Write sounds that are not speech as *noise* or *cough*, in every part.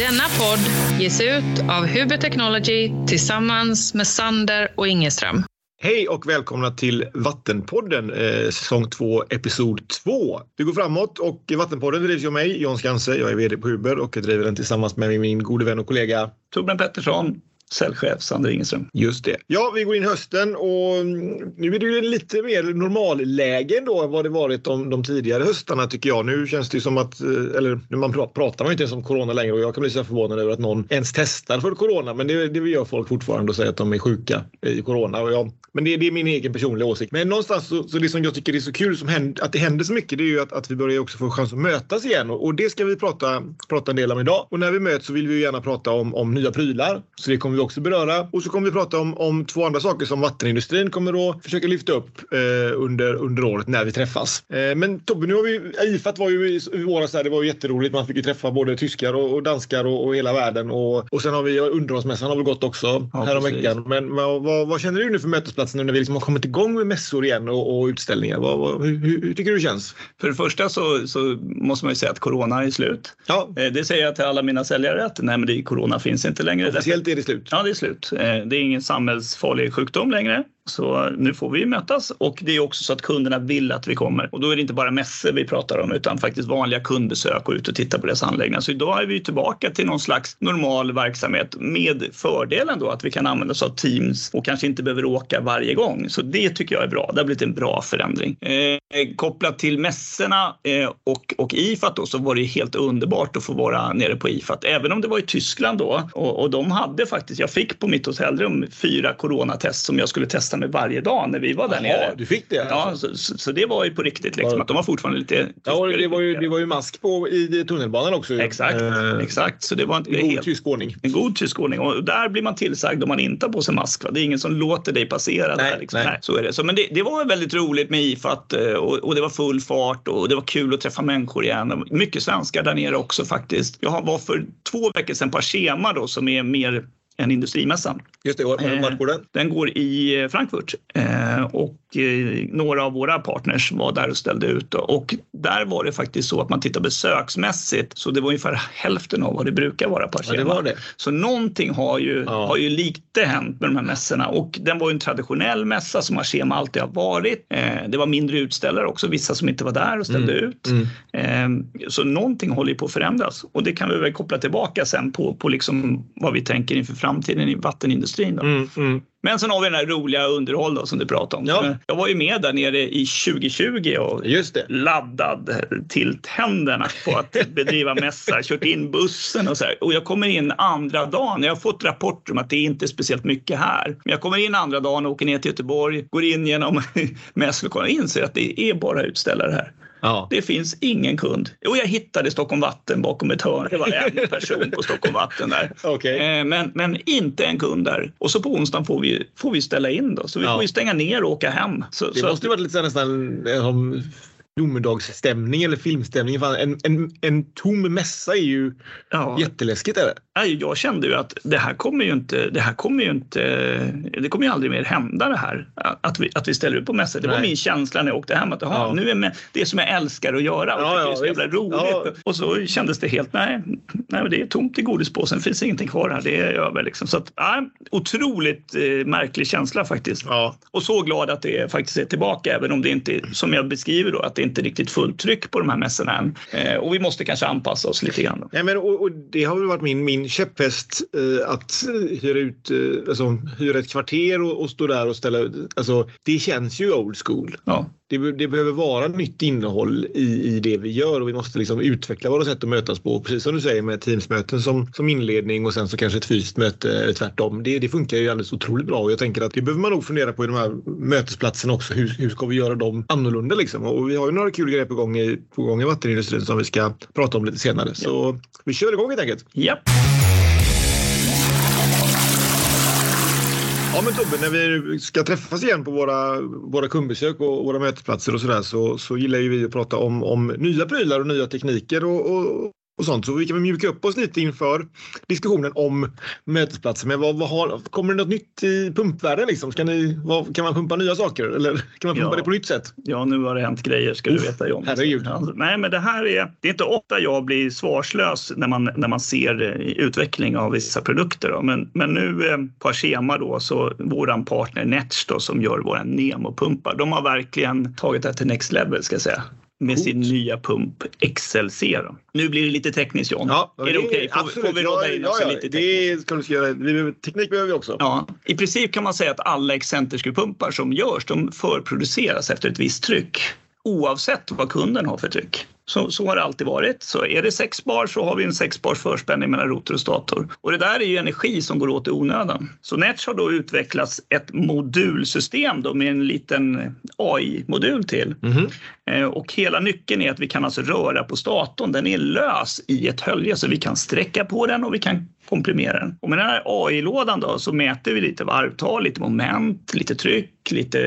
Denna podd ges ut av Huber Technology tillsammans med Sander och Ingeström. Hej och välkomna till Vattenpodden eh, säsong 2 episod 2. Vi går framåt och Vattenpodden drivs av mig, Jan Skanse. Jag är vd på Huber och jag driver den tillsammans med min gode vän och kollega Torbjörn Pettersson, säljchef Sander Ingeström. Just det. Ja, vi går in hösten och mm, nu är det ju lite mer normalläge ändå än vad det varit de, de tidigare höstarna tycker jag. Nu känns det ju som att, eh, eller nu man pratar man ju inte ens om corona längre och jag kan bli så förvånad över att någon ens testar för corona. Men det, det gör folk fortfarande och säger att de är sjuka i corona. Och jag, men det, det är min egen personliga åsikt. Men någonstans så, så det som jag tycker är så kul som händer, att det händer så mycket det är ju att, att vi börjar också få chans att mötas igen och, och det ska vi prata, prata en del om idag. Och när vi möts så vill vi gärna prata om, om nya prylar. Så det kommer vi också beröra. Och så kommer vi prata om, om två andra saker som vattenindustrin kommer att försöka lyfta upp eh, under, under året när vi träffas. Eh, men Tobbe, nu har vi, IFAT var ju i, i våras här, det var ju jätteroligt. Man fick ju träffa både tyskar och, och danskar och, och, hela världen. Och, och sen har vi underhållsmässan har väl gått också ja, häromveckan. Men vad, vad, vad, känner du nu för mötesplatsen nu när vi liksom har kommit igång med mässor igen och, och utställningar? Vad, vad, hur, hur, tycker du det känns? För det första så, så måste man ju säga att corona är slut. Ja. Eh, det säger jag till alla mina säljare att nej, men det, corona finns inte längre. Officiellt är det slut. Ja, det är slut. Eh, det är ingen samhällsfarlig sjukdom längre. Så nu får vi mötas och det är också så att kunderna vill att vi kommer. Och då är det inte bara mässor vi pratar om utan faktiskt vanliga kundbesök och ut och titta på deras anläggningar. Så idag är vi tillbaka till någon slags normal verksamhet med fördelen då att vi kan använda oss av Teams och kanske inte behöver åka varje gång. Så det tycker jag är bra. Det har blivit en bra förändring. Eh, kopplat till mässorna eh, och, och IFAT då så var det helt underbart att få vara nere på IFAT. Även om det var i Tyskland då och, och de hade faktiskt, jag fick på mitt hotellrum fyra coronatest som jag skulle testa med varje dag när vi var där Jaha, nere. Du fick det? Ja, alltså. så, så, det var ju på riktigt. Liksom, att de var fortfarande lite... Ja, det var, ju, det var ju mask på i tunnelbanan också. Exakt, eh, exakt. Så det var inte en god helt... tysk ordning. En god tysk ordning. Och där blir man tillsagd om man inte har på sig mask. Va? Det är ingen som låter dig passera. Nej, där, liksom. nej. nej. så är det. Så, men det, det var väldigt roligt med IFAT eh, och, och det var full fart och det var kul att träffa människor igen. Mycket svenskar där nere också faktiskt. Jag var för två veckor sedan på Ashema då som är mer en industrimässa. Just det, vart går den? Den går i Frankfurt eh, och eh, några av våra partners var där och ställde ut och där var det faktiskt så att man tittar besöksmässigt så det var ungefär hälften av vad det brukar vara på ja, det var det. Så någonting har ju, ja. har ju lite hänt med de här mässorna och den var ju en traditionell mässa som Ashema alltid har varit. Eh, det var mindre utställare också, vissa som inte var där och ställde mm. ut. Mm. Så någonting håller ju på att förändras och det kan vi väl koppla tillbaka sen på, på liksom vad vi tänker inför framtiden framtiden i vattenindustrin. Då. Mm, mm. Men sen har vi den här roliga underhåll då, som du pratade om. Ja. Jag var ju med där nere i 2020 och laddad till tänderna på att bedriva mässa. *laughs* Kört in bussen och så här. Och jag kommer in andra dagen. Jag har fått rapporter om att det inte är speciellt mycket här. Men jag kommer in andra dagen och åker ner till Göteborg, går in genom *laughs* mässlokalen och inser att det är bara utställare här. Ja. Det finns ingen kund. Jo, jag hittade Stockholm Vatten bakom ett hörn. Det var en person på Stockholm Vatten där. Okay. Eh, men, men inte en kund där. Och så på onsdagen får vi, får vi ställa in då. Så vi ja. får ju stänga ner och åka hem. Så, det så måste ju varit lite nästan som domedagsstämning eller filmstämning. En, en, en tom mässa är ju ja. jätteläskigt. Är det? Jag kände ju att det här kommer ju inte, det här kommer ju inte, det kommer ju aldrig mer hända det här. Att vi, att vi ställer upp på mässor. Det var min känsla när jag åkte hem att ja. nu är med, det som jag älskar att göra och ja, ja, det är så jävla roligt. Och så kändes det helt, nej, nej det är tomt i godispåsen, det finns ingenting kvar här, det är över liksom. Så att, ja, otroligt eh, märklig känsla faktiskt. Och så glad att det faktiskt är tillbaka, även om det inte, som jag beskriver då, att det inte riktigt fullt tryck på de här mässorna än. Eh, och vi måste kanske anpassa oss lite grann. Ja, men, och, och det har väl varit min, min käpphäst eh, att eh, hyra ut, eh, alltså, hyra ett kvarter och, och stå där och ställa, ut, alltså det känns ju old school. Ja det, det, behöver vara nytt innehåll i, i det vi gör och vi måste liksom utveckla våra sätt att mötas på. Precis som du säger med Teamsmöten som, som inledning och sen så kanske ett fysiskt möte eller tvärtom. Det, det funkar ju alldeles otroligt bra och jag tänker att det behöver man nog fundera på i de här mötesplatserna också. Hur, hur ska vi göra dem annorlunda liksom? Och vi har ju några kul grejer på gång i, på gång i vattenindustrin som vi ska prata om lite senare. Så vi kör igång helt enkelt. Ja. Ja men Tobbe, när vi ska träffas igen på våra, våra kundbesök och våra mötesplatser och sådär så, så gillar ju vi att prata om, om nya prylar och nya tekniker och, och, och sånt. Så vi kan mjuka upp oss lite inför diskussionen om mötesplatser. Men vad, vad har, kommer det något nytt i pumpvärlden? Liksom? Ska ni, vad, kan man pumpa nya saker eller kan man pumpa ja. det på nytt sätt? Ja, nu har det hänt grejer ska Uff, du veta John. Herregud. Alltså, nej, men det här är, det är inte ofta jag blir svarslös när man, när man ser utveckling av vissa produkter. Då. Men, men nu eh, på Ashema då, så våran partner Netch då, som gör våra Nemo-pumpar, de har verkligen tagit det till next level ska jag säga med Coolt. sin nya pump XLC. Då. Nu blir det lite tekniskt John. Ja, är det, okej? Okay? Får, får, vi råda in ja, ja, lite tekniskt? Det ska göra. Vi, teknik behöver vi också. Ja, I princip kan man säga att alla excenterskruvpumpar som görs de förproduceras efter ett visst tryck oavsett vad kunden har för tryck. Så, så har det alltid varit. Så är det sex bar så har vi en sex bars förspänning mellan rotor och stator. Och det där är ju energi som går åt i onödan. Så Nets har då utvecklats ett modulsystem då med en liten AI-modul till. Mm. Och hela nyckeln är att vi kan alltså röra på statorn. Den är lös i ett hölje så vi kan sträcka på den och vi kan komprimera den. Och med den här AI-lådan då så mäter vi lite varvtal, lite moment, lite tryck, lite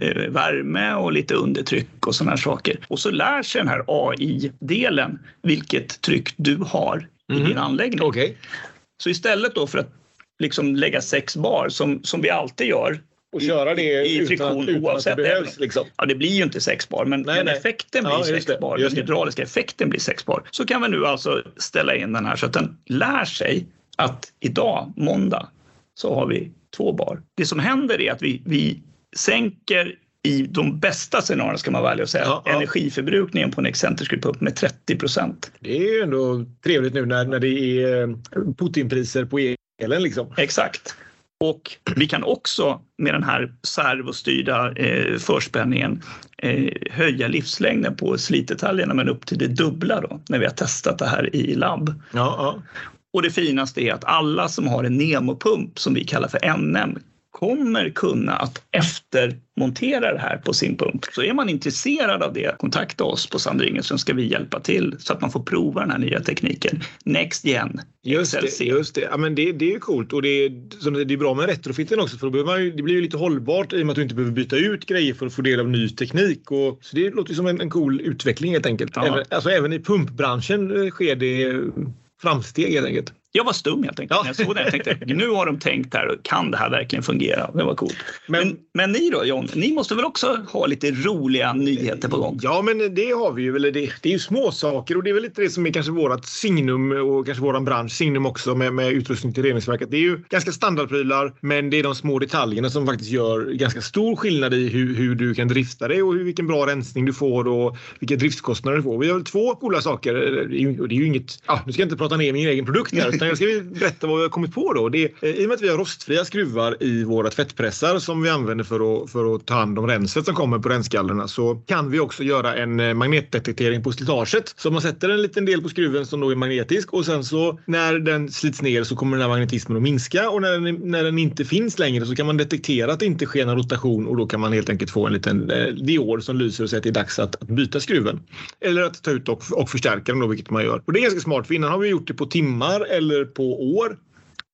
eh, värme och lite undertryck och sådana här saker. Och så lär sig den här AI-delen vilket tryck du har i mm. din anläggning. Okay. Så istället då för att liksom lägga sex bar som, som vi alltid gör och köra det i, i friktion utan, oavsett. det behövs, liksom. Ja, det blir ju inte sex bar, men, nej, men nej. effekten blir ja, sex det, bar. Den hydrauliska effekten blir sex bar. Så kan vi nu alltså ställa in den här så att den lär sig att idag, måndag, så har vi två bar. Det som händer är att vi, vi sänker i de bästa scenarierna ska man välja att säga, ja, ja. energiförbrukningen på en excentrisk pump med 30 procent. Det är ju ändå trevligt nu när, när det är eh, Putinpriser på elen. Liksom. Exakt. Och vi kan också med den här servostyrda eh, förspänningen eh, höja livslängden på slitdetaljerna men upp till det dubbla då, när vi har testat det här i labb. Ja, ja. Och det finaste är att alla som har en Nemo-pump som vi kallar för NM kommer kunna att eftermontera det här på sin pump. Så är man intresserad av det, kontakta oss på Sandringen så ska vi hjälpa till så att man får prova den här nya tekniken. Next Gen. Just XLC. det, just det. Ja, men det, det är coolt och det är, det är bra med retrofitten också för då man ju, det blir ju lite hållbart i och med att du inte behöver byta ut grejer för att få del av ny teknik. Och, så det låter som en, en cool utveckling helt enkelt. Ja. Även, alltså även i pumpbranschen sker det framsteg helt enkelt jag var stum helt enkelt. Ja. Jag såg det. Jag tänkte nu har de tänkt här. Kan det här verkligen fungera? Det var coolt. Men, men, men, ni då John? Ni måste väl också ha lite roliga nyheter på gång? Ja, men det har vi ju. Eller det, det är ju små saker och det är väl lite det som är kanske vårat signum och kanske våran bransch signum också med, med utrustning till reningsverket. Det är ju ganska standardprylar, men det är de små detaljerna som faktiskt gör ganska stor skillnad i hur, hur du kan drifta det och hur, vilken bra rensning du får och vilka driftskostnader du får. Vi har väl två coola saker. Och det är ju inget. Ja, nu ska jag inte prata ner min egen produkt här, *laughs* utan jag ska berätta berätta vad vi har kommit på då. Det är, eh, I och med att vi har rostfria skruvar i våra tvättpressar som vi använder för att, för att ta hand om renset som kommer på rensgallerna så kan vi också göra en eh, magnetdetektering på slitaget. Så man sätter en liten del på skruven som då är magnetisk och sen så när den slits ner så kommer den här magnetismen att minska och när den, när den inte finns längre så kan man detektera att det inte sker någon rotation och då kan man helt enkelt få en liten eh, dior som lyser och säger att det är dags att, att byta skruven. Eller att ta ut och, och förstärka den då, vilket man gör. Och det är ganska smart för innan har vi gjort det på timmar eller på år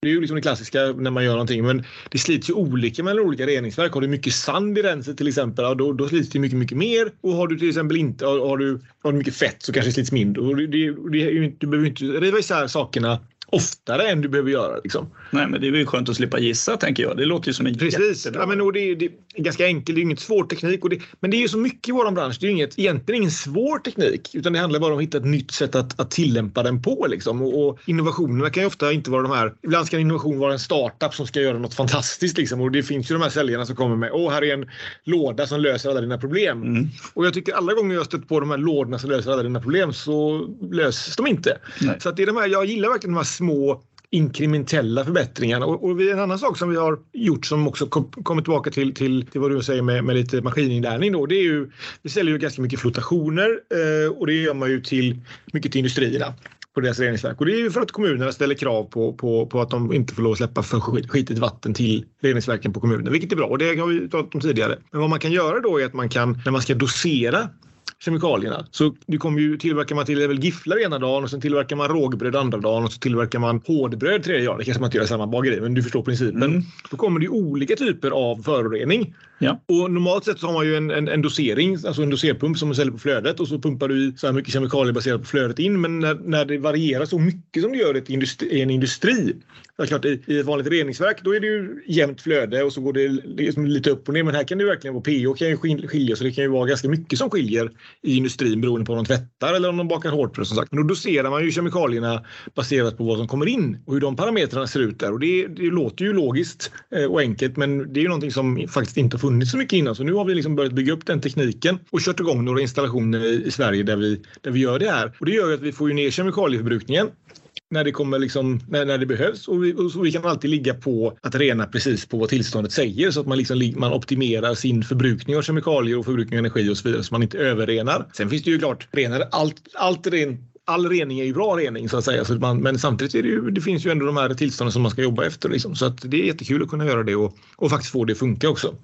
det är ju liksom det klassiska när man gör någonting men det slits ju olika mellan olika reningsverk. Har du mycket sand i renset till exempel, då, då slits det mycket, mycket mer. Och har du till exempel inte, har du, har du mycket fett så kanske det slits mindre. Och det, det, det, du behöver inte riva isär sakerna oftare än du behöver göra. Liksom. Nej, men det är väl skönt att slippa gissa tänker jag. Det låter ju som en Precis. jättebra... Ja, men, och det, är, det är ganska enkelt, det är inget svår teknik. Och det, men det är ju så mycket i vår bransch. Det är inget, egentligen ingen svår teknik utan det handlar bara om att hitta ett nytt sätt att, att tillämpa den på. Liksom. Och, och, innovationerna kan ju ofta inte vara de här. Ibland ska en innovation vara en startup som ska göra något fantastiskt. Liksom. Och det finns ju de här säljarna som kommer med åh, här är en låda som löser alla dina problem. Mm. Och jag tycker alla gånger jag stött på de här lådorna som löser alla dina problem så löses de inte. Nej. Så att det är de här, jag gillar verkligen de här små inkrementella förbättringar. Och, och en annan sak som vi har gjort som också kom, kommer tillbaka till, till, till vad du säger med, med lite maskininlärning då. Det är ju, vi säljer ju ganska mycket flotationer eh, och det gör man ju till mycket till industrierna på deras reningsverk. Och det är ju för att kommunerna ställer krav på, på, på att de inte får lov att släppa för skitigt vatten till reningsverken på kommunen, vilket är bra och det har vi pratat om tidigare. Men vad man kan göra då är att man kan, när man ska dosera kemikalierna. Så du kommer ju tillverkar man till väl gifflar ena dagen och sen tillverkar man rågbröd andra dagen och så tillverkar man hårdbröd tredje dagen. Det kanske man inte gör i samma bageri men du förstår principen. Mm. Då kommer det olika typer av förorening. Ja. Och normalt sett så har man ju en, en, en dosering, alltså en doserpump som man säljer på flödet och så pumpar du i så här mycket kemikalier baserat på flödet in. Men när, när det varierar så mycket som det gör i, industri, i en industri så klart, i, I ett vanligt reningsverk då är det ju jämnt flöde och så går det liksom lite upp och ner. Men här kan det verkligen vara pH kan ju skilja så det kan ju vara ganska mycket som skiljer i industrin beroende på om de tvättar eller om de bakar hårdbröd som sagt. Men då doserar man ju kemikalierna baserat på vad som kommer in och hur de parametrarna ser ut där. Och det, det låter ju logiskt eh, och enkelt men det är ju någonting som faktiskt inte har funnits så mycket innan. Så nu har vi liksom börjat bygga upp den tekniken och kört igång några installationer i, i Sverige där vi, där vi gör det här. Och det gör ju att vi får ju ner kemikalieförbrukningen när det, kommer liksom, när, när det behövs. Och vi, och så vi kan alltid ligga på att rena precis på vad tillståndet säger så att man, liksom, man optimerar sin förbrukning av kemikalier och förbrukning av energi och så vidare så man inte överrenar. Sen finns det ju klart, renar, allt, allt ren, all rening är ju bra rening så att säga. Så man, men samtidigt är det, ju, det finns ju ändå de här tillstånden som man ska jobba efter. Liksom. Så att det är jättekul att kunna göra det och, och faktiskt få det att funka också.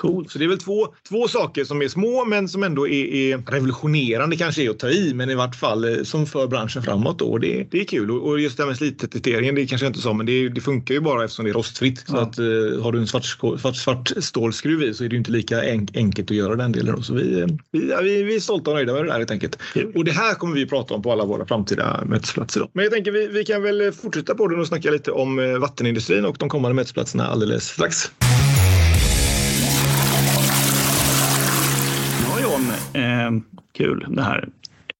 Cool. Så det är väl två, två saker som är små men som ändå är, är revolutionerande kanske är att ta i men i vart fall eh, som för branschen framåt. Då. Och det, det är kul och just det här med slitetiteringen det kanske jag inte sa men det, det, funkar ju bara eftersom det är rostfritt. Ja. Så att, uh, har du en svart, svart, svart stålskruv i så är det inte lika enk, enkelt att göra den delen. Så vi, vi, vi, vi är stolta och nöjda med det där helt enkelt. Kul. Och det här kommer vi prata om på alla våra framtida mötesplatser. Då. Men jag tänker vi, vi kan väl fortsätta på den och snacka lite om eh, vattenindustrin och de kommande mötesplatserna alldeles strax. Eh, kul det här.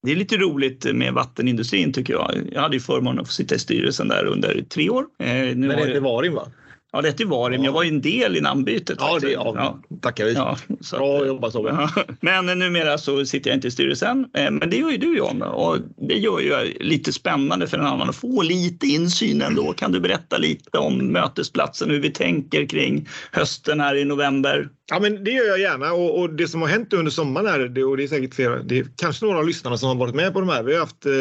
Det är lite roligt med vattenindustrin tycker jag. Jag hade ju förmånen att få sitta i styrelsen där under tre år. Eh, nu Men det heter Varim va? Ja, det hette Varim. Jag var ju en del i namnbytet. Ja, det, ja, ja. tackar vi. Ja, så Bra jobbat Tobbe. Ja. Men numera så sitter jag inte i styrelsen. Eh, men det gör ju du John och det gör ju lite spännande för en annan att få lite insyn ändå. Kan du berätta lite om mötesplatsen, hur vi tänker kring hösten här i november? Ja, men det gör jag gärna och, och det som har hänt under sommaren här, det, och det är säkert flera, det är kanske några av lyssnarna som har varit med på de här. Vi har haft eh,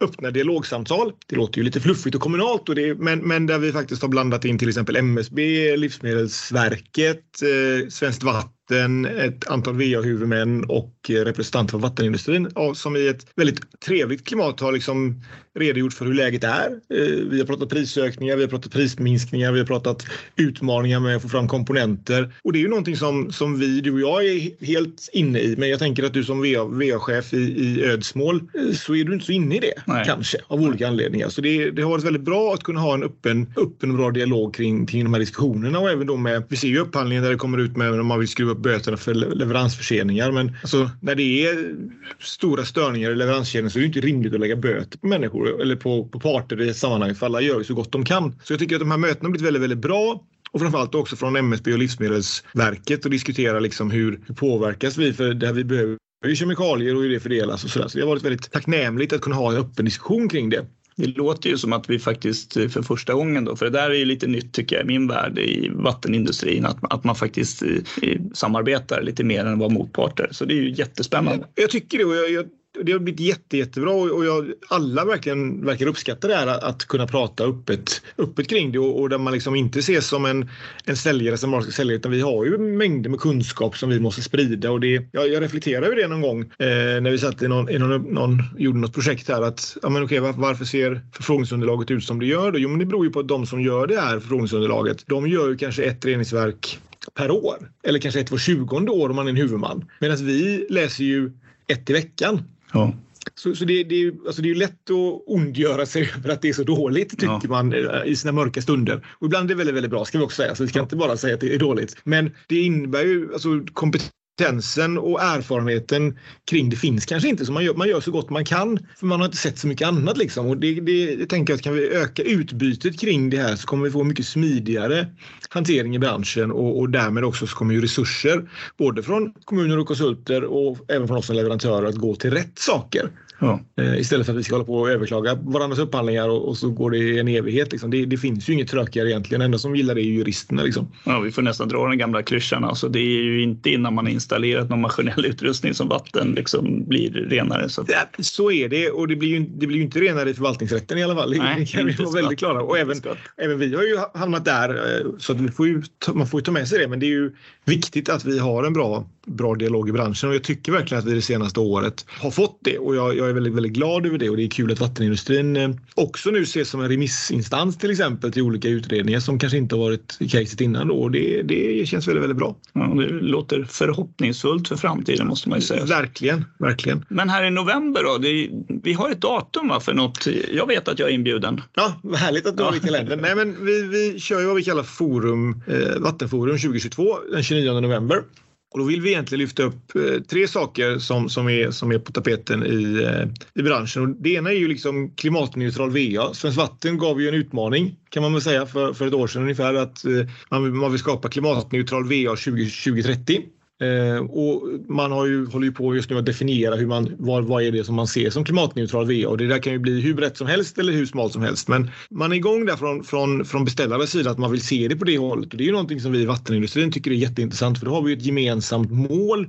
öppna dialogsamtal. Det låter ju lite fluffigt och kommunalt, och det, men, men där vi faktiskt har blandat in till exempel MSB, Livsmedelsverket, eh, Svenskt Vatten vatten, ett antal VA-huvudmän och representanter för vattenindustrin som i ett väldigt trevligt klimat har liksom redogjort för hur läget är. Eh, vi har pratat prisökningar, vi har pratat prisminskningar, vi har pratat utmaningar med att få fram komponenter och det är ju någonting som, som vi, du och jag är helt inne i. Men jag tänker att du som VA-chef i, i Ödsmål eh, så är du inte så inne i det Nej. kanske av olika anledningar. Så det, det har varit väldigt bra att kunna ha en öppen, öppen och bra dialog kring, kring de här diskussionerna och även då med, vi ser ju upphandlingen där det kommer ut med om man vill skruva böterna för leveransförseningar. Men alltså, när det är stora störningar i leveranskedjan så är det inte rimligt att lägga böter på människor eller på, på parter i sammanhanget för alla gör ju så gott de kan. Så jag tycker att de här mötena har blivit väldigt, väldigt bra och framförallt också från MSB och Livsmedelsverket och diskutera liksom hur, hur påverkas vi för det vi behöver är kemikalier och hur det fördelas och sådär. Så det har varit väldigt tacknämligt att kunna ha en öppen diskussion kring det. Det låter ju som att vi faktiskt eh, för första gången då, för det där är ju lite nytt tycker jag i min värld i vattenindustrin, att, att man faktiskt eh, samarbetar lite mer än vad motparter. Så det är ju jättespännande. Jag tycker det och jag, jag det har blivit jätte, jättebra och jag, alla verkligen verkar uppskatta det här att kunna prata öppet, öppet kring det och, och där man liksom inte ses som en, en säljare som bara ska sälja utan vi har ju mängder med kunskap som vi måste sprida och det, jag, jag reflekterar över det någon gång eh, när vi satt i någon, i någon, någon, gjorde något projekt här att ja, men okej, varför, varför ser förfrågningsunderlaget ut som det gör? Då? Jo, men det beror ju på att de som gör det här förfrågningsunderlaget, de gör ju kanske ett reningsverk per år eller kanske ett var tjugonde år om man är en huvudman. Medan vi läser ju ett i veckan. Ja. Så, så det, det, alltså det är lätt att ondgöra sig *laughs* över att det är så dåligt tycker ja. man eh, i sina mörka stunder. Och ibland är det väldigt, väldigt bra ska vi också säga, så vi ska ja. inte bara säga att det är dåligt. Men det innebär ju alltså kompetensen och erfarenheten kring det finns kanske inte. Så man gör, man gör så gott man kan för man har inte sett så mycket annat. Liksom. Och det, det, det tänker jag att kan vi öka utbytet kring det här så kommer vi få mycket smidigare hantering i branschen och, och därmed också så kommer ju resurser både från kommuner och konsulter och även från oss som leverantörer att gå till rätt saker. Ja. Eh, istället för att vi ska hålla på och överklaga varandras upphandlingar och, och så går det i en evighet. Liksom. Det, det, finns ju inget trökigare egentligen. enda som gillar det är ju juristerna. Liksom. Ja, vi får nästan dra den gamla klyschan. Alltså, det är ju inte innan man har installerat någon maskinell utrustning som vatten liksom blir renare. Så, ja, så är det och det blir, ju, det blir ju inte renare i förvaltningsrätten i alla fall. Nej, det kan vi vara väldigt klara Och även, även vi har ju hamnat där eh, så att får ju, man får ju ta med sig det. Men det är ju viktigt att vi har en bra, bra dialog i branschen och jag tycker verkligen att vi det senaste året har fått det och jag, jag är väldigt, väldigt glad över det och det är kul att vattenindustrin eh, också nu ses som en remissinstans till exempel till olika utredningar som kanske inte har varit caset innan då och det, det känns väldigt, väldigt bra. Ja, det låter förhoppningsfullt för framtiden måste man ju säga. Verkligen, verkligen. Men här i november då, det, vi har ett datum va, för något. Jag vet att jag är inbjuden. Ja, vad härligt att du har ja. i kalendern. Nej, men vi, vi kör ju vad vi kallar forum, eh, Vattenforum 2022 den 29 november. Och då vill vi egentligen lyfta upp eh, tre saker som, som, är, som är på tapeten i, eh, i branschen. Och det ena är ju liksom klimatneutral VA. Svenskt Vatten gav ju en utmaning kan man väl säga för, för ett år sedan ungefär att eh, man, man vill skapa klimatneutral VA 20, 2030. Eh, och man har ju, håller ju på just nu att definiera hur man, vad, vad är det som man ser som klimatneutral VA och det där kan ju bli hur brett som helst eller hur smalt som helst. Men man är igång där från, från, från beställarens sida att man vill se det på det hållet och det är ju någonting som vi i vattenindustrin tycker är jätteintressant för då har vi ett gemensamt mål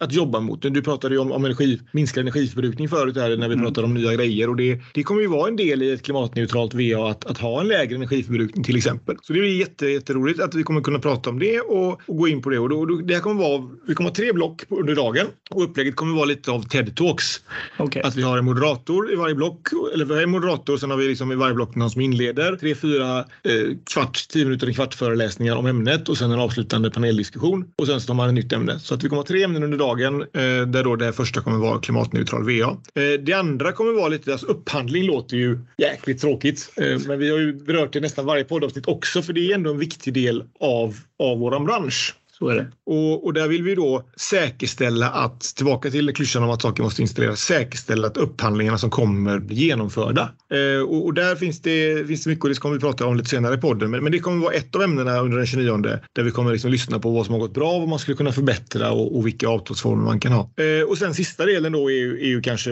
att jobba mot. Du pratade ju om, om energi, minskad energiförbrukning förut här när vi mm. pratade om nya grejer och det, det kommer ju vara en del i ett klimatneutralt VA att, att ha en lägre energiförbrukning till exempel. Så det är jätte, jätteroligt att vi kommer kunna prata om det och, och gå in på det. Och då, då, det här kommer vara, vi kommer ha tre block under dagen och upplägget kommer vara lite av TED Talks. Okay. Att vi har en moderator i varje block, eller vi har en moderator och sen har vi liksom i varje block någon som inleder. Tre, fyra, eh, kvart, tio minuter, en kvart föreläsningar om ämnet och sen en avslutande paneldiskussion och sen så tar man ett nytt ämne. Så att vi kommer ha tre ämnen under dagen dagen eh, där då det första kommer vara klimatneutral VA. Eh, det andra kommer vara lite, alltså upphandling låter ju jäkligt tråkigt, eh, men vi har ju berört det nästan varje poddavsnitt också för det är ändå en viktig del av, av våran bransch. Så är det. Och, och, där vill vi då säkerställa att, tillbaka till klyschan om att saker måste installeras, säkerställa att upphandlingarna som kommer blir genomförda. Eh, och, och, där finns det, finns det mycket och det kommer vi prata om lite senare i podden. Men, men det kommer vara ett av ämnena under den 29 där vi kommer liksom lyssna på vad som har gått bra, vad man skulle kunna förbättra och, och vilka avtalsformer man kan ha. Eh, och sen sista delen då är är ju kanske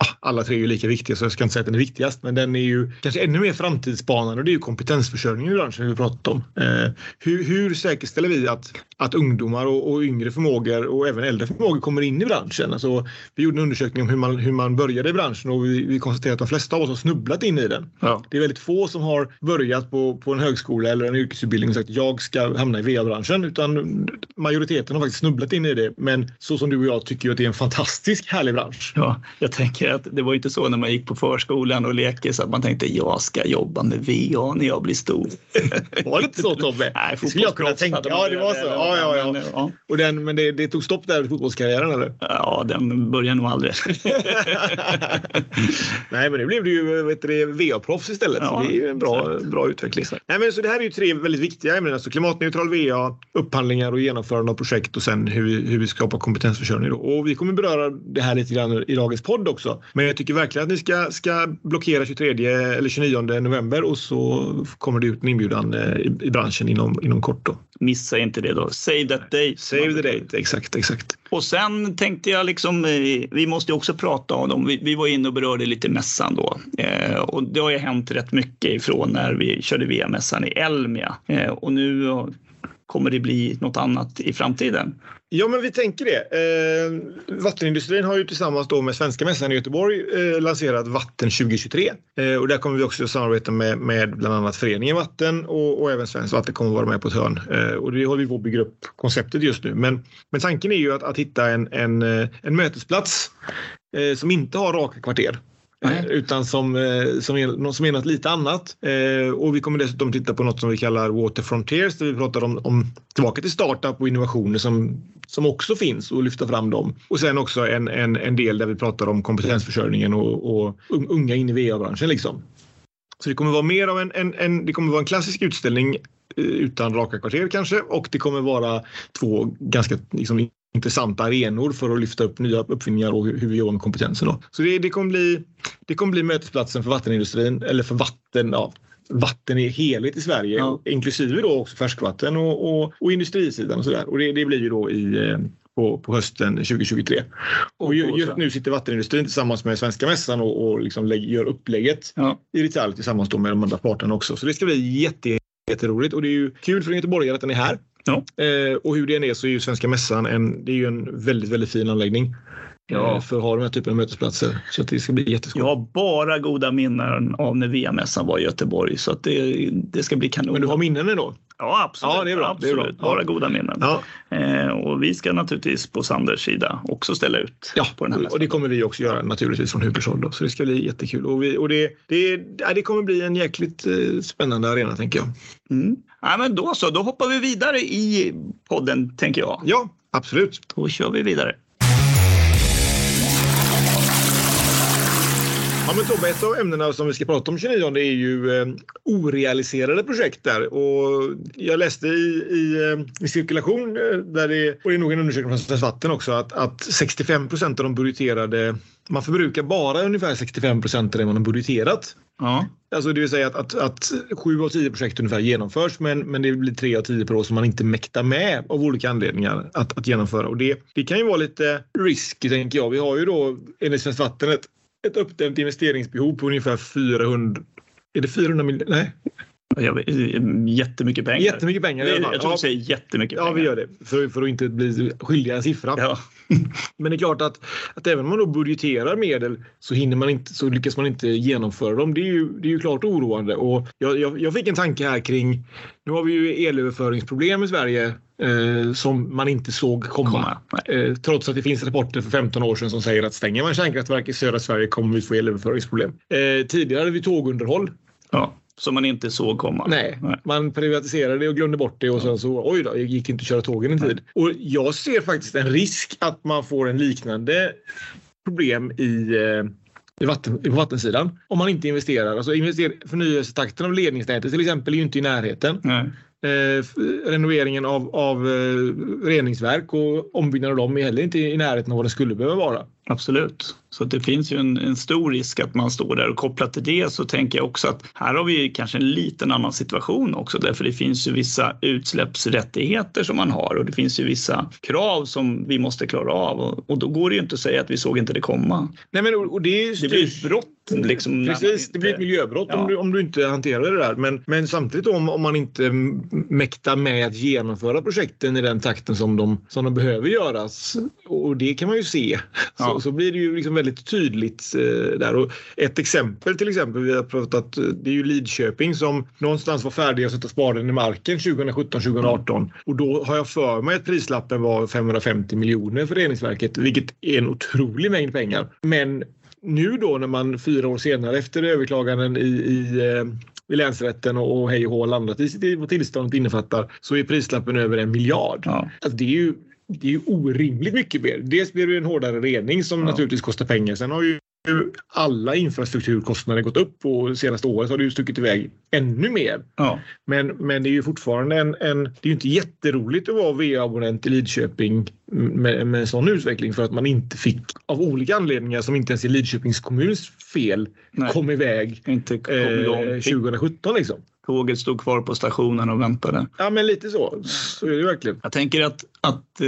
Ah, alla tre är ju lika viktiga så jag ska inte säga att den är viktigast men den är ju kanske ännu mer framtidsspanande och det är ju kompetensförsörjningen i branschen vi pratat om. Eh, hur, hur säkerställer vi att, att ungdomar och, och, yngre förmågor och även äldre förmågor kommer in i branschen? Alltså, vi gjorde en undersökning om hur man, hur man började i branschen och vi, vi konstaterade att de flesta av oss har snubblat in i den. Ja. Det är väldigt få som har börjat på, på en högskola eller en yrkesutbildning och sagt jag ska hamna i VA-branschen utan majoriteten har faktiskt snubblat in i det. Men så som du och jag tycker att det är en fantastisk härlig bransch. Ja, jag tänker att det var inte så när man gick på förskolan och lekte så att man tänkte jag ska jobba med VA när jag blir stor. *laughs* var det inte så Tobbe? *laughs* Nej, skulle jag kunna tänka. Ja, det var så. Ja, ja, ja. Men, ja. Och den, men det, det, tog stopp där i fotbollskarriären eller? Ja, den började nog aldrig. *laughs* Nej, men nu blev du ju VA-proffs istället. Ja, så det är ju en bra, bra utveckling. Nej, men så det här är ju tre väldigt viktiga ämnen. Alltså klimatneutral VA, upphandlingar och genomförande av projekt och sen hur, hur vi skapar kompetensförsörjning. Då. Och vi kommer beröra det här lite grann i dagens podd också. Men jag tycker verkligen att ni ska, ska blockera 23 eller 29 november och så kommer det ut en inbjudan eh, i, i branschen inom, inom kort. Då. Missa inte det då. Save that date. Save the date, exakt, exakt. Och sen tänkte jag liksom, eh, vi måste också prata om dem. Vi, vi var inne och berörde lite mässan då eh, och det har ju hänt rätt mycket ifrån när vi körde VM-mässan i Elmia eh, och nu kommer det bli något annat i framtiden? Ja, men vi tänker det. Eh, vattenindustrin har ju tillsammans då med Svenska mässan i Göteborg eh, lanserat Vatten 2023 eh, och där kommer vi också samarbeta med, med bland annat Föreningen Vatten och, och även Svenskt Vatten kommer vara med på ett hörn eh, och det håller vi på att bygga upp konceptet just nu. Men, men tanken är ju att, att hitta en, en, eh, en mötesplats eh, som inte har raka kvarter Nej. Eh, utan som, eh, som, är, som är något lite annat. Eh, och vi kommer dessutom titta på något som vi kallar Water Frontiers där vi pratar om, om tillbaka till startup och innovationer som, som också finns och lyfta fram dem. Och sen också en, en, en del där vi pratar om kompetensförsörjningen och, och unga in i VA-branschen. Liksom. Så det kommer vara mer av en, en, en, det kommer vara en klassisk utställning eh, utan raka kvarter kanske och det kommer vara två ganska liksom, intressanta arenor för att lyfta upp nya uppfinningar och hur vi jobbar med kompetensen. Då. Så det, det, kommer bli, det kommer bli mötesplatsen för vattenindustrin eller för vatten, ja, vatten i helhet i Sverige, ja. inklusive då också färskvatten och, och, och industrisidan och sådär. Och det, det blir ju då i eh, på, på hösten 2023. Och just nu sitter vattenindustrin tillsammans med Svenska mässan och, och liksom gör upplägget ja. i detalj tillsammans med de andra parterna också. Så det ska bli jätte, jätteroligt och det är ju kul för en göteborgare att den är här. Ja. Eh, och hur det än är så är ju Svenska Mässan en, det är ju en väldigt, väldigt fin anläggning. Ja. Eh, för att ha de här typen av mötesplatser. Så det ska bli jätteskoj. Jag har bara goda minnen av när VM-mässan var i Göteborg så att det, det ska bli kanon. Men du har minnen ändå? Ja, absolut. Ja, det är bra. Absolut. Det är bra. Bara goda minnen. Ja. Eh, och vi ska naturligtvis på Sanders sida också ställa ut ja, på den här mässan. och det kommer vi också göra naturligtvis från Hubershåll. Så det ska bli jättekul. Och, vi, och det, det, det kommer bli en jäkligt eh, spännande arena tänker jag. Mm. Ja, men då så, då hoppar vi vidare i podden tänker jag. Ja, absolut. Då kör vi vidare. Ja, men Tobbe, ett av ämnena som vi ska prata om 29 är ju eh, orealiserade projekt där. Och jag läste i, i, eh, i cirkulation, eh, där det, och det är nog en undersökning från Svenskt Vatten också, att, att 65 procent av de budgeterade man förbrukar bara ungefär 65 procent av det man har budgeterat. Ja. Alltså det vill säga att, att, att 7 av 10 projekt ungefär genomförs men, men det blir 3 av 10 per år som man inte mäktar med av olika anledningar att, att genomföra. Och det, det kan ju vara lite risky tänker jag. Vi har ju då enligt Svenskt Vatten ett ett uppdämt investeringsbehov på ungefär 400 är det 400 miljoner? Nej. Jag vet, jättemycket pengar. Jättemycket pengar i alla fall. Jag tror du säger jättemycket pengar. Ja, vi gör det. För, för att inte bli skyldiga en siffra. Ja. *laughs* Men det är klart att, att även om man då budgeterar medel så, hinner man inte, så lyckas man inte genomföra dem. Det är ju, det är ju klart oroande. Och jag, jag, jag fick en tanke här kring, nu har vi ju elöverföringsproblem i Sverige eh, som man inte såg komma. Eh, trots att det finns rapporter för 15 år sedan som säger att stänger man kärnkraftverk i södra Sverige kommer vi få elöverföringsproblem. Eh, tidigare hade vi tågunderhåll. Ja som man inte såg komma. Nej, Nej, man privatiserade det och glömde bort det och sen så oj då, det gick inte att köra tågen i tid. Och jag ser faktiskt en risk att man får en liknande problem i eh, i vatten, på vattensidan om man inte investerar. Alltså invester, förnyelsetakten av ledningsnätet till exempel är ju inte i närheten. Nej. Eh, renoveringen av, av eh, reningsverk och ombyggnaden av dem är heller inte i närheten av vad det skulle behöva vara. Absolut. Så det finns ju en, en, stor risk att man står där och kopplat till det så tänker jag också att här har vi kanske en liten annan situation också därför det finns ju vissa utsläppsrättigheter som man har och det finns ju vissa krav som vi måste klara av och, och då går det ju inte att säga att vi såg inte det komma. Nej, men och det, det blir ett brott. Liksom, Precis, inte, det blir ett miljöbrott ja. om, du, om du inte hanterar det där. Men, men samtidigt om, om man inte mäktar med att genomföra projekten i den takten som de, som de behöver göras och det kan man ju se. Ja. Så, så blir det ju liksom väldigt tydligt eh, där. Och ett exempel till exempel, vi har pratat, det är ju Lidköping som någonstans var färdig att sätta spaden i marken 2017-2018 och då har jag för mig att prislappen var 550 miljoner för reningsverket, vilket är en otrolig mängd pengar. Men nu då när man fyra år senare efter överklaganden i, i eh, i länsrätten och, och hej och hå landat i sitt vad tillståndet innefattar så är prislappen över en miljard. Ja. Alltså det är ju det är ju orimligt mycket mer. Dels blir det en hårdare rening som ja. naturligtvis kostar pengar. Sen har ju alla infrastrukturkostnader gått upp och senaste året har det ju stuckit iväg ännu mer. Ja. Men, men det är ju fortfarande en, en Det är ju inte jätteroligt att vara VA-abonnent i Lidköping med, med en sån utveckling för att man inte fick av olika anledningar som inte ens är Lidköpings kommuns fel Nej. kom iväg inte kom eh, 2017 liksom. Tåget stod kvar på stationen och väntade. Ja, men lite så. Så är det verkligen. Jag tänker att, att eh,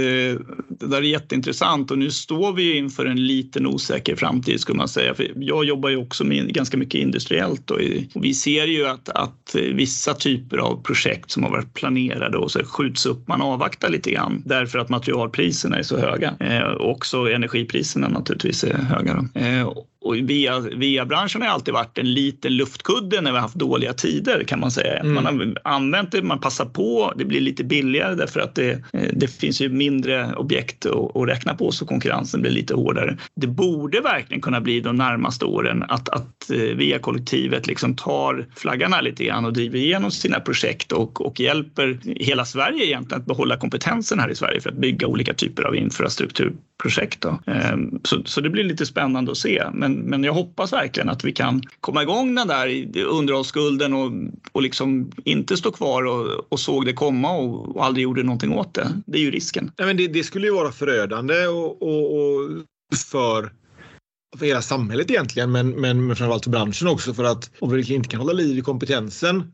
det där är jätteintressant och nu står vi inför en liten osäker framtid skulle man säga. För jag jobbar ju också med ganska mycket industriellt och, och vi ser ju att, att vissa typer av projekt som har varit planerade och så skjuts upp. Man avvaktar lite grann därför att materialpriserna är så höga. Eh, också energipriserna naturligtvis är höga. Eh, och via, via branschen har alltid varit en liten luftkudde när vi har haft dåliga tider kan man säga. Mm. Man har använt det, man passar på, det blir lite billigare därför att det, eh, det finns ju mindre objekt att, att räkna på så konkurrensen blir lite hårdare. Det borde verkligen kunna bli de närmaste åren att, att eh, via kollektivet liksom tar flaggarna lite grann och driver igenom sina projekt och, och hjälper hela Sverige egentligen att behålla kompetensen här i Sverige för att bygga olika typer av projekt. Då. Ehm, så, så det blir lite spännande att se. Men men, jag hoppas verkligen att vi kan komma igång den där underhållsskulden och, och liksom inte stå kvar och, och såg det komma och, och aldrig gjorde någonting åt det. Det är ju risken. Ja, men det, det skulle ju vara förödande och, och, och för för hela samhället egentligen, men, men, men framförallt för branschen också för att om vi inte kan hålla liv i kompetensen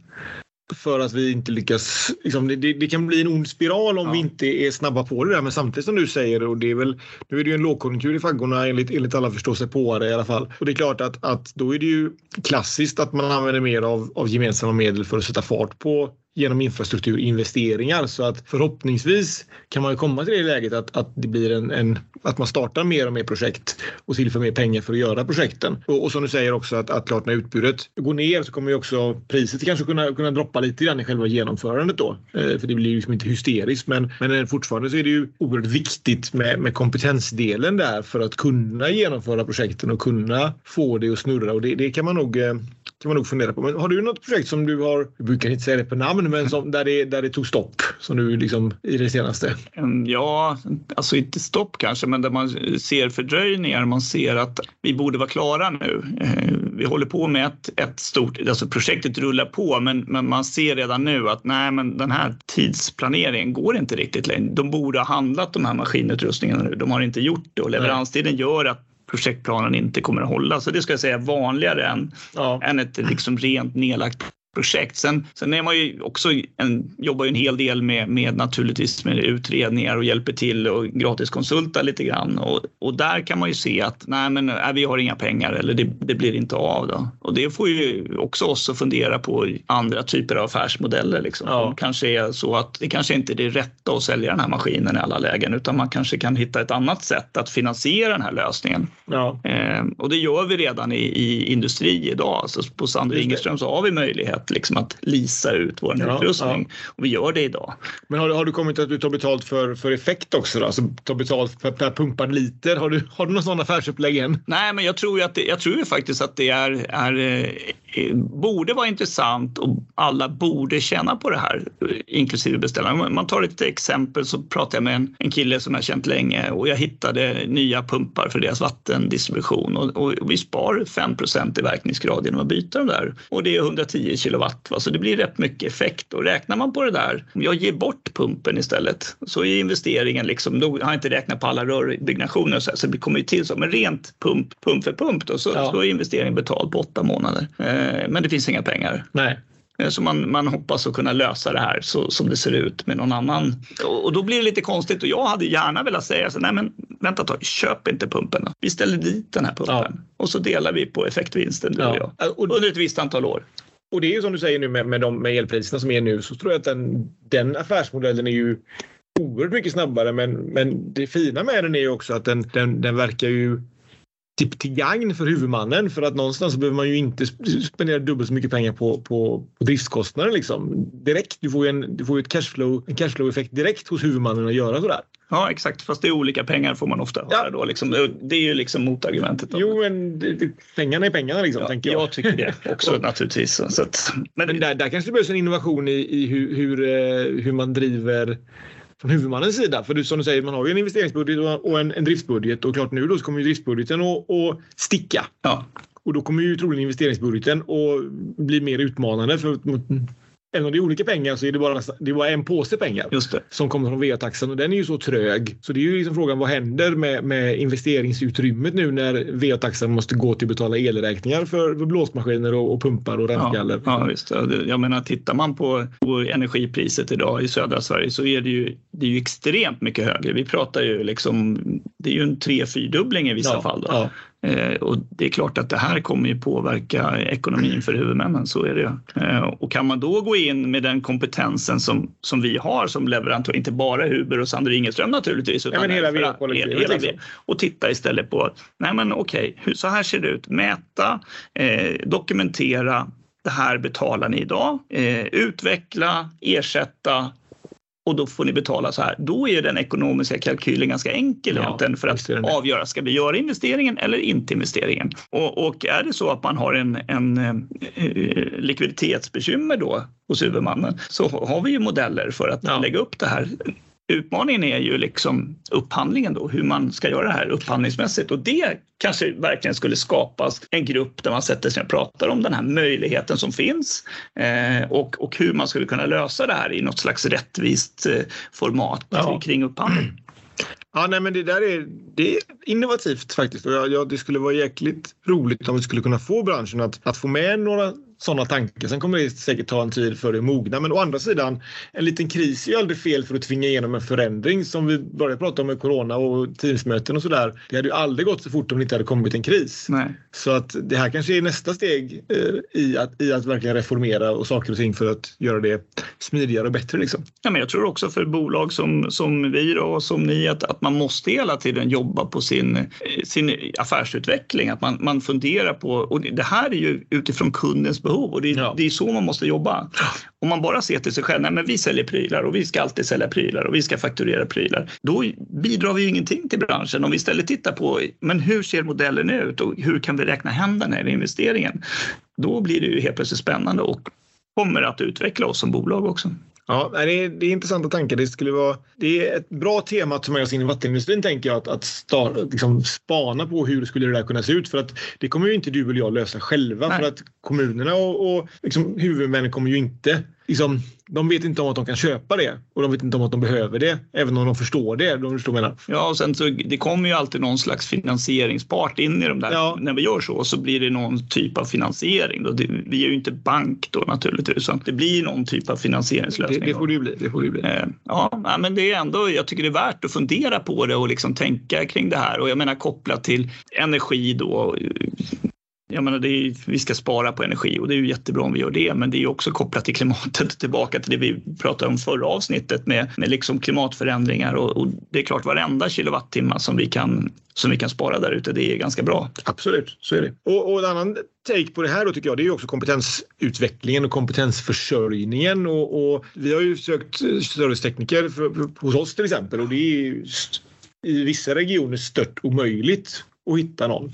för att vi inte lyckas. Liksom, det, det, kan bli en ond spiral om ja. vi inte är snabba på det där. Men samtidigt som du säger, och det är väl, nu är det ju en lågkonjunktur i faggorna enligt, enligt alla förstår sig på det i alla fall. Och det är klart att, att då är det ju klassiskt att man använder mer av, av gemensamma medel för att sätta fart på genom infrastrukturinvesteringar. Så att förhoppningsvis kan man ju komma till det läget att, att det blir en, en att man startar mer och mer projekt och tillför mer pengar för att göra projekten. Och, och som du säger också att, att klart när utbudet går ner så kommer ju också priset kanske kunna, kunna droppa lite grann i själva genomförandet då. Eh, för det blir ju liksom inte hysteriskt men, men eh, fortfarande så är det ju oerhört viktigt med, med kompetensdelen där för att kunna genomföra projekten och kunna få det att snurra och det, det kan man nog eh, kan man nog fundera på. Men har du något projekt som du har, jag brukar inte säga det på namn, men som, där, det, där det tog stopp som du liksom i det senaste? Mm, ja, alltså inte stopp kanske, men där man ser fördröjningar. Man ser att vi borde vara klara nu. Eh, vi håller på med ett, ett stort, alltså projektet rullar på, men, men man ser redan nu att nej, men den här tidsplaneringen går inte riktigt längre. De borde ha handlat de här maskinutrustningarna nu. De har inte gjort det och leveranstiden gör att projektplanen inte kommer att hålla. Så det ska jag säga vanligare än, ja. än ett liksom rent nedlagt projekt. Sen, sen är man ju också en, jobbar ju en hel del med, med naturligtvis med utredningar och hjälper till och gratiskonsultar lite grann och, och där kan man ju se att nej, men nej, vi har inga pengar eller det, det, blir inte av. Då. Och det får ju också oss att fundera på andra typer av affärsmodeller. Liksom. Ja. kanske är så att det kanske inte är det rätta att sälja den här maskinen i alla lägen utan man kanske kan hitta ett annat sätt att finansiera den här lösningen. Ja. Eh, och det gör vi redan i, i industri idag. Så på Sander Ingeström så har vi möjlighet liksom att lisa ut vår ja, utrustning. Ja. Och vi gör det idag. Men har, har du kommit att du tar betalt för, för effekt också? Då? Alltså ta betalt per, per pumpad liter? Har du, har du någon sån affärsupplägg än? Nej, men jag tror, att det, jag tror faktiskt att det är, är eh, borde vara intressant och alla borde tjäna på det här, inklusive beställaren. Om man tar ett exempel så pratade jag med en, en kille som jag känt länge och jag hittade nya pumpar för deras vattendistribution och, och vi spar 5% i verkningsgrad genom att byta dem där och det är 110 kilowatt. Va? Så det blir rätt mycket effekt och räknar man på det där, om jag ger bort pumpen istället så är investeringen liksom, då har jag inte räknat på alla rörbyggnationer så, här, så det kommer ju till så, men rent pump, pump för pump då, så, ja. så är investeringen betald på åtta månader. Eh, Eh, men det finns inga pengar. Nej. Eh, så man, man hoppas att kunna lösa det här så, som det ser ut med någon annan. Och, och, då blir det lite konstigt och jag hade gärna velat säga så nej men vänta ett tag, köp inte pumpen. Då. Vi ställer dit den här pumpen ja. och så delar vi på effektvinsten du ja. och jag under ett visst antal år. Och det är ju som du säger nu med, med, de, med elpriserna som är nu så tror jag att den, den affärsmodellen är ju oerhört mycket snabbare men, men det fina med den är ju också att den, den, den verkar ju till, till gagn för huvudmannen för att någonstans behöver man ju inte spendera dubbelt så mycket pengar på, på, på driftskostnader liksom. direkt. Du får ju en, du får ett cashflow, en cashflow-effekt direkt hos huvudmannen att göra sådär. Ja exakt, fast det är olika pengar får man ofta höra då. Liksom. Det är ju liksom motargumentet. Då. Jo, men det, det, pengarna är pengarna liksom, ja, tänker jag. Jag tycker det *laughs* också naturligtvis. Så att, men, men där, där kanske det behövs en innovation i, i hur, hur, eh, hur man driver från huvudmannens sida. För som du säger, man har ju en investeringsbudget och en, en driftsbudget och klart nu då så kommer ju driftsbudgeten att, att sticka. Ja. Och då kommer ju troligen investeringsbudgeten att bli mer utmanande för Även om det är olika pengar så är det bara, det är bara en påse pengar som kommer från VA-taxan och den är ju så trög. Så det är ju liksom frågan vad händer med, med investeringsutrymmet nu när VA-taxan måste gå till att betala elräkningar för, för blåsmaskiner och, och pumpar och rentgaller. Ja, ja, visst. Jag menar tittar man på, på energipriset idag i södra Sverige så är det ju, det är ju extremt mycket högre. Vi pratar ju liksom, det är ju en tre fyrdubbling i vissa ja, fall. Då. Ja. Eh, och det är klart att det här kommer ju påverka ekonomin för huvudmännen, så är det. Eh, och kan man då gå in med den kompetensen som, som vi har som leverantör, inte bara Huber och Sander Ingeström naturligtvis, utan ja, hela, hela, hela liksom. och titta istället på, nej men okej, okay, så här ser det ut, mäta, eh, dokumentera, det här betalar ni idag, eh, utveckla, ersätta, och då får ni betala så här. Då är den ekonomiska kalkylen ganska enkel ja, egentligen för att avgöra, ska vi göra investeringen eller inte investeringen? Och, och är det så att man har en, en eh, likviditetsbekymmer då hos huvudmannen så har vi ju modeller för att ja. lägga upp det här Utmaningen är ju liksom upphandlingen då, hur man ska göra det här upphandlingsmässigt och det kanske verkligen skulle skapas en grupp där man sätter sig och pratar om den här möjligheten som finns eh, och, och hur man skulle kunna lösa det här i något slags rättvist eh, format ja. kring upphandling. Ja, nej, men det där är, det är innovativt faktiskt och ja, ja, det skulle vara jäkligt roligt om vi skulle kunna få branschen att, att få med några sådana tankar. Sen kommer det säkert ta en tid för det att mogna. Men å andra sidan, en liten kris är ju aldrig fel för att tvinga igenom en förändring som vi började prata om med corona och teamsmöten och sådär. Det hade ju aldrig gått så fort om det inte hade kommit en kris. Nej. Så att det här kanske är nästa steg eh, i, att, i att verkligen reformera och saker och ting för att göra det smidigare och bättre. Liksom. Ja, men jag tror också för bolag som, som vi då, och som ni att, att man måste hela tiden jobba på sin, sin affärsutveckling. Att man, man funderar på, och det här är ju utifrån kundens behov och det, ja. det är så man måste jobba. Om man bara ser till sig själv, nej men vi säljer prylar och vi ska alltid sälja prylar och vi ska fakturera prylar. Då bidrar vi ju ingenting till branschen. Om vi istället tittar på, men hur ser modellen ut och hur kan vi räkna hem den här investeringen? Då blir det ju helt plötsligt spännande och kommer att utveckla oss som bolag också. Ja, det är, det är intressanta tankar. Det, skulle vara, det är ett bra tema att ta med oss in i vattenindustrin tänker jag. Att, att start, liksom spana på hur skulle det där kunna se ut. För att det kommer ju inte du eller jag lösa själva. Nej. För att kommunerna och, och liksom, huvudmännen kommer ju inte liksom, de vet inte om att de kan köpa det och de vet inte om att de behöver det, även om de förstår det. De förstår menar. Ja, och sen så det kommer ju alltid någon slags finansieringspart in i de där. Ja. När vi gör så så blir det någon typ av finansiering. Då. Det, vi är ju inte bank då naturligtvis, utan det blir någon typ av finansieringslösning. Det, det får det ju bli. Det får det bli. Eh, ja, men det är ändå, jag tycker det är värt att fundera på det och liksom tänka kring det här och jag menar kopplat till energi då jag menar, det är, vi ska spara på energi och det är ju jättebra om vi gör det, men det är också kopplat till klimatet *laughs* tillbaka till det vi pratade om förra avsnittet med, med liksom klimatförändringar och, och, det är klart varenda kilowattimme som vi kan som vi kan spara där ute, det är ganska bra. Absolut, så är det. Och, och en annan take på det här då tycker jag, det är också kompetensutvecklingen och kompetensförsörjningen och, och vi har ju sökt servicetekniker för, för, hos oss till exempel och det är i vissa regioner stört omöjligt att hitta någon.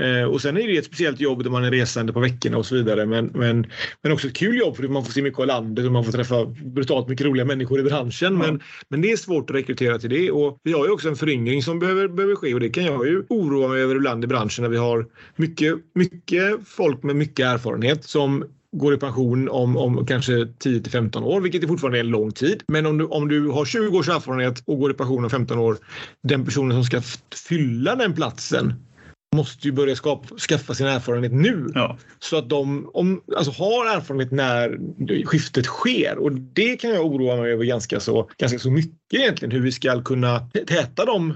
Eh, och sen är det ett speciellt jobb där man är resande på veckorna och så vidare. Men, men, men också ett kul jobb för man får se mycket av landet och man får träffa brutalt mycket roliga människor i branschen. Mm. Men, men det är svårt att rekrytera till det. Och vi har ju också en föryngring som behöver, behöver ske och det kan jag ju oroa mig över ibland i branschen när vi har mycket, mycket folk med mycket erfarenhet som går i pension om, om kanske 10 till 15 år, vilket är fortfarande är en lång tid. Men om du, om du har 20 års erfarenhet och går i pension om 15 år, den personen som ska fylla den platsen måste ju börja skapa, skaffa sin erfarenhet nu. Ja. Så att de om, alltså, har erfarenhet när skiftet sker. Och det kan jag oroa mig över ganska så, ganska så mycket egentligen. Hur vi ska kunna täta de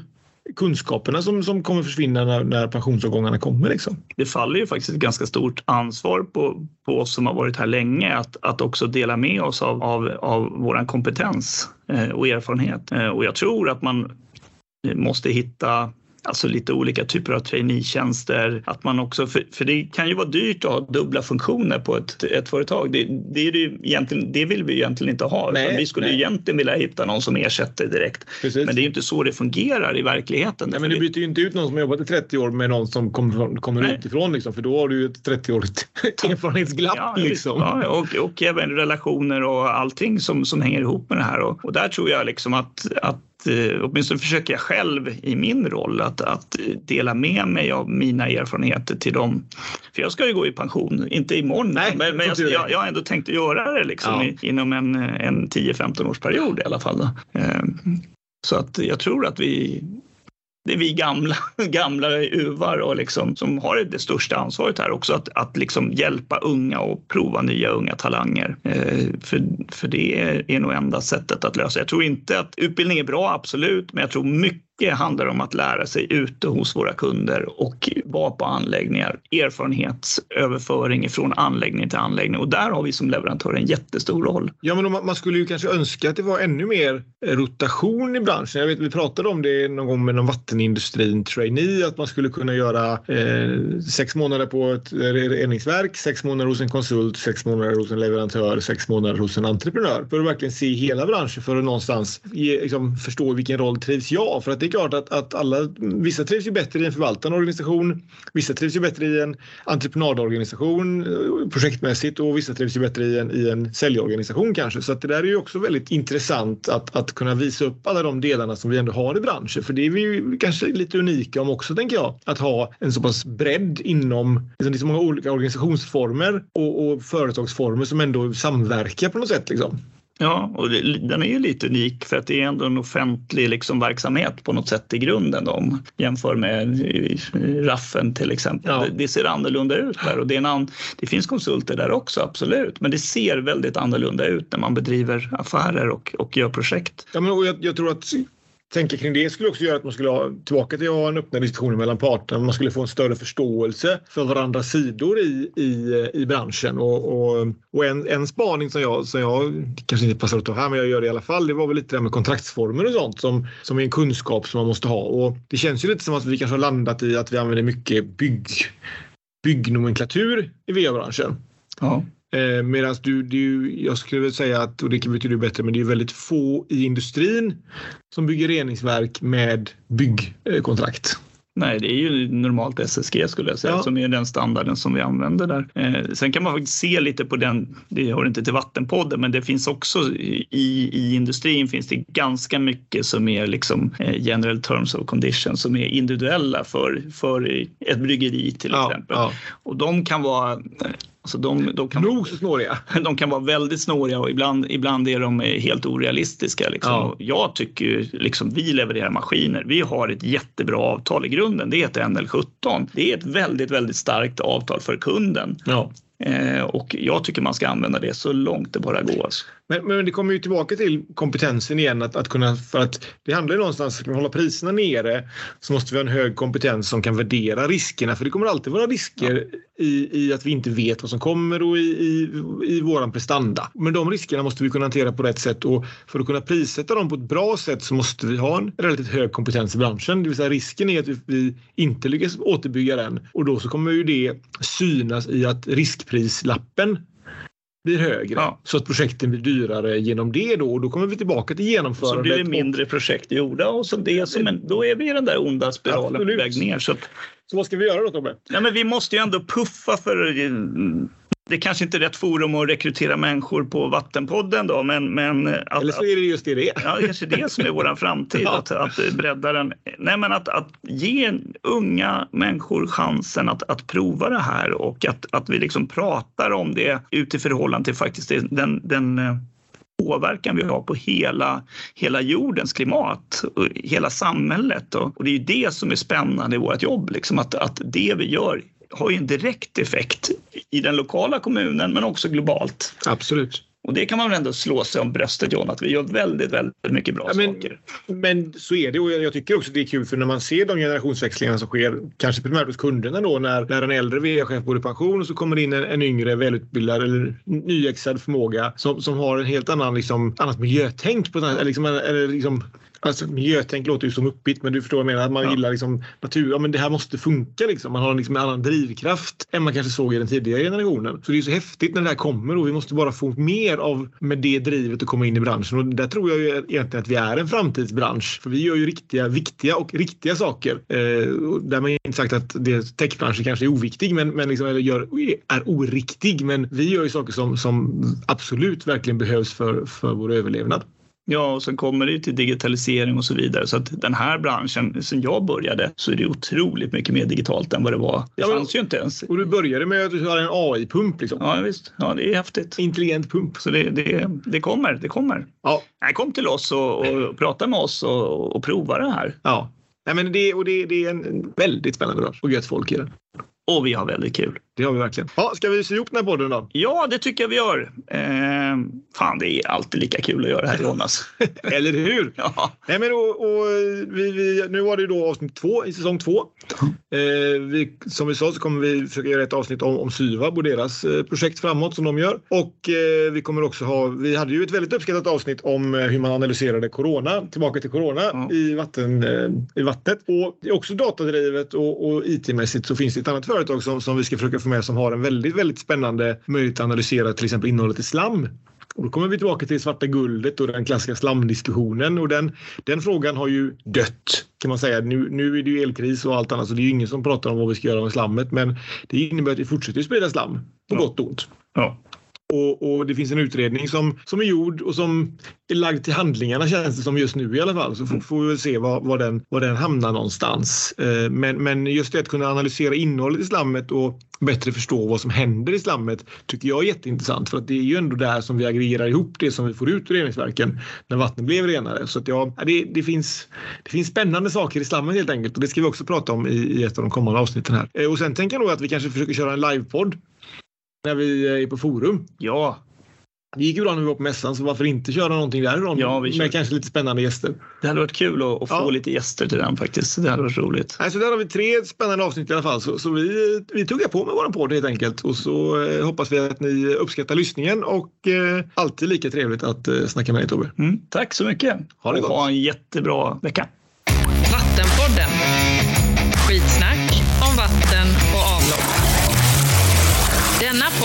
kunskaperna som, som kommer försvinna när, när pensionsavgångarna kommer. Liksom. Det faller ju faktiskt ett ganska stort ansvar på, på oss som har varit här länge att, att också dela med oss av, av, av vår kompetens eh, och erfarenhet. Eh, och jag tror att man måste hitta alltså lite olika typer av traineetjänster. Att man också, för, för, det kan ju vara dyrt att ha dubbla funktioner på ett, ett företag. Det, det, är det, egentligen, det vill vi egentligen inte ha. Nej, vi skulle nej. egentligen vilja hitta någon som ersätter direkt. Precis. Men det är ju inte så det fungerar i verkligheten. Nej, men du byter ju inte ut någon som har jobbat i 30 år med någon som kommer, kommer utifrån. Liksom, för då har du ju ett 30-årigt *laughs* erfarenhetsglapp. Ja, liksom. ja, och, och även relationer och allting som, som hänger ihop med det här. Och, och där tror jag liksom att, att åtminstone försöker jag själv i min roll att, att dela med mig av mina erfarenheter till dem. För jag ska ju gå i pension, inte imorgon, Nej, men, men jag, jag, jag har ändå tänkt att göra det liksom ja. i, inom en, en 10-15 års period i alla fall. Eh, så att jag tror att vi det är vi gamla, *laughs* gamla uvar och liksom, som har det största ansvaret här också att, att liksom hjälpa unga och prova nya unga talanger. Eh, för, för det är, är nog enda sättet att lösa. Jag tror inte att utbildning är bra, absolut, men jag tror mycket mycket handlar om att lära sig ute hos våra kunder och vara på anläggningar. Erfarenhetsöverföring från anläggning till anläggning och där har vi som leverantör en jättestor roll. Ja, men man skulle ju kanske önska att det var ännu mer eh, rotation i branschen. Jag vet, vi pratade om det någon gång med någon vattenindustrin trainee, att man skulle kunna göra eh, sex månader på ett reningsverk, sex månader hos en konsult, sex månader hos en leverantör, sex månader hos en entreprenör för att verkligen se hela branschen för att någonstans ge, liksom, förstå vilken roll trivs jag? För att det är klart att, att alla, vissa trivs ju bättre i en förvaltande organisation, vissa trivs ju bättre i en entreprenadorganisation eh, projektmässigt och vissa trivs ju bättre i en, i en säljorganisation kanske. Så att det där är ju också väldigt intressant att, att kunna visa upp alla de delarna som vi ändå har i branschen. För det är vi ju kanske lite unika om också tänker jag. Att ha en så pass bredd inom, liksom, det är så många olika organisationsformer och, och företagsformer som ändå samverkar på något sätt. Liksom. Ja, och det, den är ju lite unik för att det är ändå en offentlig liksom, verksamhet på något sätt i grunden om jämför med Raffen till exempel. Ja. Det, det, ser annorlunda ut där och det, en, det finns konsulter där också, absolut. Men det ser väldigt annorlunda ut när man bedriver affärer och, och gör projekt. Ja, men, och jag, jag tror att tänka kring det skulle också göra att man skulle ha tillbaka till att ha en öppna diskussioner mellan parterna. Man skulle få en större förståelse för varandras sidor i, i, eh, i branschen. Och, och, och en, en spaning som jag, som jag kanske inte passar att ta här, men jag gör det i alla fall. Det var väl lite det här med kontraktsformer och sånt som, som är en kunskap som man måste ha. Och det känns ju lite som att vi kanske har landat i att vi använder mycket bygg, byggnomenklatur i VA-branschen. Ja. Eh, Medan du, du, jag skulle säga att, och det kan du bättre, men det är väldigt få i industrin som bygger reningsverk med byggkontrakt. Nej, det är ju normalt SSG skulle jag säga ja. som är den standarden som vi använder där. Eh, sen kan man faktiskt se lite på den, det hör inte till Vattenpodden, men det finns också i, i industrin finns det ganska mycket som är liksom eh, general terms of conditions som är individuella för, för ett bryggeri till ja, exempel. Ja. Och de kan vara Alltså de, de, kan, Nog så snåriga. *laughs* De kan vara väldigt snåriga och ibland, ibland är de helt orealistiska. Liksom. Ja. Jag tycker liksom, vi levererar maskiner. Vi har ett jättebra avtal i grunden. Det heter NL17. Det är ett väldigt, väldigt starkt avtal för kunden. Ja. Eh, och jag tycker man ska använda det så långt det bara går. Men, men det kommer ju tillbaka till kompetensen igen. Att, att kunna, för att det handlar ju någonstans om att hålla priserna nere så måste vi ha en hög kompetens som kan värdera riskerna. För det kommer alltid vara risker ja. i, i att vi inte vet vad som kommer och i, i, i våran prestanda. Men de riskerna måste vi kunna hantera på rätt sätt och för att kunna prissätta dem på ett bra sätt så måste vi ha en relativt hög kompetens i branschen. Det vill säga risken är att vi inte lyckas återbygga den och då så kommer ju det synas i att riskprislappen blir högre. Ja. Så att projekten blir dyrare genom det då och då kommer vi tillbaka till genomförandet. Så blir det mindre projekt gjorda och så det som en, då är vi i den där onda spiralen på väg ner. Så, så vad ska vi göra då Tobbe? Ja, men vi måste ju ändå puffa för det kanske inte är rätt forum att rekrytera människor på Vattenpodden då, men... men att, Eller så är det just det det är. Ja, det kanske det som är vår framtid, *laughs* ja. att, att bredda den. Nej, men att, att ge unga människor chansen att, att prova det här och att, att vi liksom pratar om det utifrån förhållande till faktiskt den, den eh, påverkan vi har på hela, hela jordens klimat och hela samhället. Och det är ju det som är spännande i vårt jobb, liksom att, att det vi gör har ju en direkt effekt i den lokala kommunen men också globalt. Absolut. Och det kan man väl ändå slå sig om bröstet John, att vi gör väldigt, väldigt mycket bra ja, men, saker. Men så är det och jag tycker också det är kul för när man ser de generationsväxlingarna som sker, kanske primärt hos kunderna då, när, när en äldre VA-chef går i pension och så kommer det in en, en yngre välutbildad eller nyexad förmåga som, som har en helt annan liksom, annat miljötänk på eller liksom, eller liksom Alltså, miljötänk låter ju som uppigt men du förstår vad jag menar. Att man ja. gillar liksom natur. Ja, men det här måste funka liksom. Man har liksom en annan drivkraft än man kanske såg i den tidigare generationen. Så det är så häftigt när det här kommer och vi måste bara få mer av med det drivet att komma in i branschen. Och där tror jag ju egentligen att vi är en framtidsbransch. För vi gör ju riktiga, viktiga och riktiga saker. Eh, där man inte sagt att det, techbranschen kanske är oviktig men, men liksom, eller gör, är oriktig. Men vi gör ju saker som, som absolut verkligen behövs för, för vår överlevnad. Ja, och sen kommer det till digitalisering och så vidare. Så att den här branschen, sen jag började, så är det otroligt mycket mer digitalt än vad det var. Det ja, fanns ju inte ens. Och du började med att du hade en AI-pump liksom? Ja, visst. Ja, det är häftigt. Intelligent pump. Så det, det, det kommer, det kommer. Ja. Nej, kom till oss och, och prata med oss och, och prova det här. Ja. Nej, men det, och det, det är en väldigt spännande bransch och gött folk i den. Och vi har väldigt kul. Det har vi verkligen. Ja, ska vi sy ihop den här podden då? Ja, det tycker jag vi gör. Eh, fan, det är alltid lika kul att göra det här Jonas. *laughs* Eller hur? Ja. Nej, men och, och vi, vi, nu var det då avsnitt två i säsong två. Eh, vi, som vi sa så kommer vi försöka göra ett avsnitt om, om Syvab och deras eh, projekt framåt som de gör. Och eh, vi kommer också ha, vi hade ju ett väldigt uppskattat avsnitt om eh, hur man analyserade corona, tillbaka till corona ja. i, vatten, eh, i vattnet. Och också datadrivet och, och IT-mässigt så finns det ett annat företag som, som vi ska försöka få med som har en väldigt, väldigt spännande möjlighet att analysera till exempel innehållet i slam. Och då kommer vi tillbaka till svarta guldet och den klassiska slamdiskussionen och den, den frågan har ju dött kan man säga. Nu, nu är det ju elkris och allt annat så det är ju ingen som pratar om vad vi ska göra med slammet men det innebär att vi fortsätter sprida slam på ja. gott och ont. Ja. Och, och, det finns en utredning som, som är gjord och som är lagd till handlingarna känns det som just nu i alla fall. Så får, får vi väl se var, var, den, var den hamnar någonstans. Eh, men, men just det att kunna analysera innehållet i slammet och bättre förstå vad som händer i slammet tycker jag är jätteintressant för att det är ju ändå där som vi aggregerar ihop det som vi får ut ur reningsverken när vattnet blev renare. Så att ja, det, det, finns, det finns spännande saker i slammet helt enkelt och det ska vi också prata om i, i ett av de kommande avsnitten här. Eh, och sen tänker jag nog att vi kanske försöker köra en livepodd när vi är på forum. Ja, det gick ju bra när vi var på mässan så varför inte köra någonting därifrån ja, vi med kanske lite spännande gäster. Det hade varit kul att, att få ja. lite gäster till den faktiskt. Det hade varit roligt. Nej, så där har vi tre spännande avsnitt i alla fall. Så, så vi, vi tuggar på med våran podd helt enkelt och så eh, hoppas vi att ni uppskattar lyssningen och eh, alltid lika trevligt att eh, snacka med dig Tobbe. Mm, tack så mycket. Ha det och gott. ha en jättebra vecka.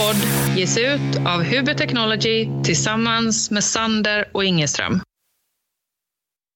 Podd ges ut av Huber Technology tillsammans med Sander och Ingeström.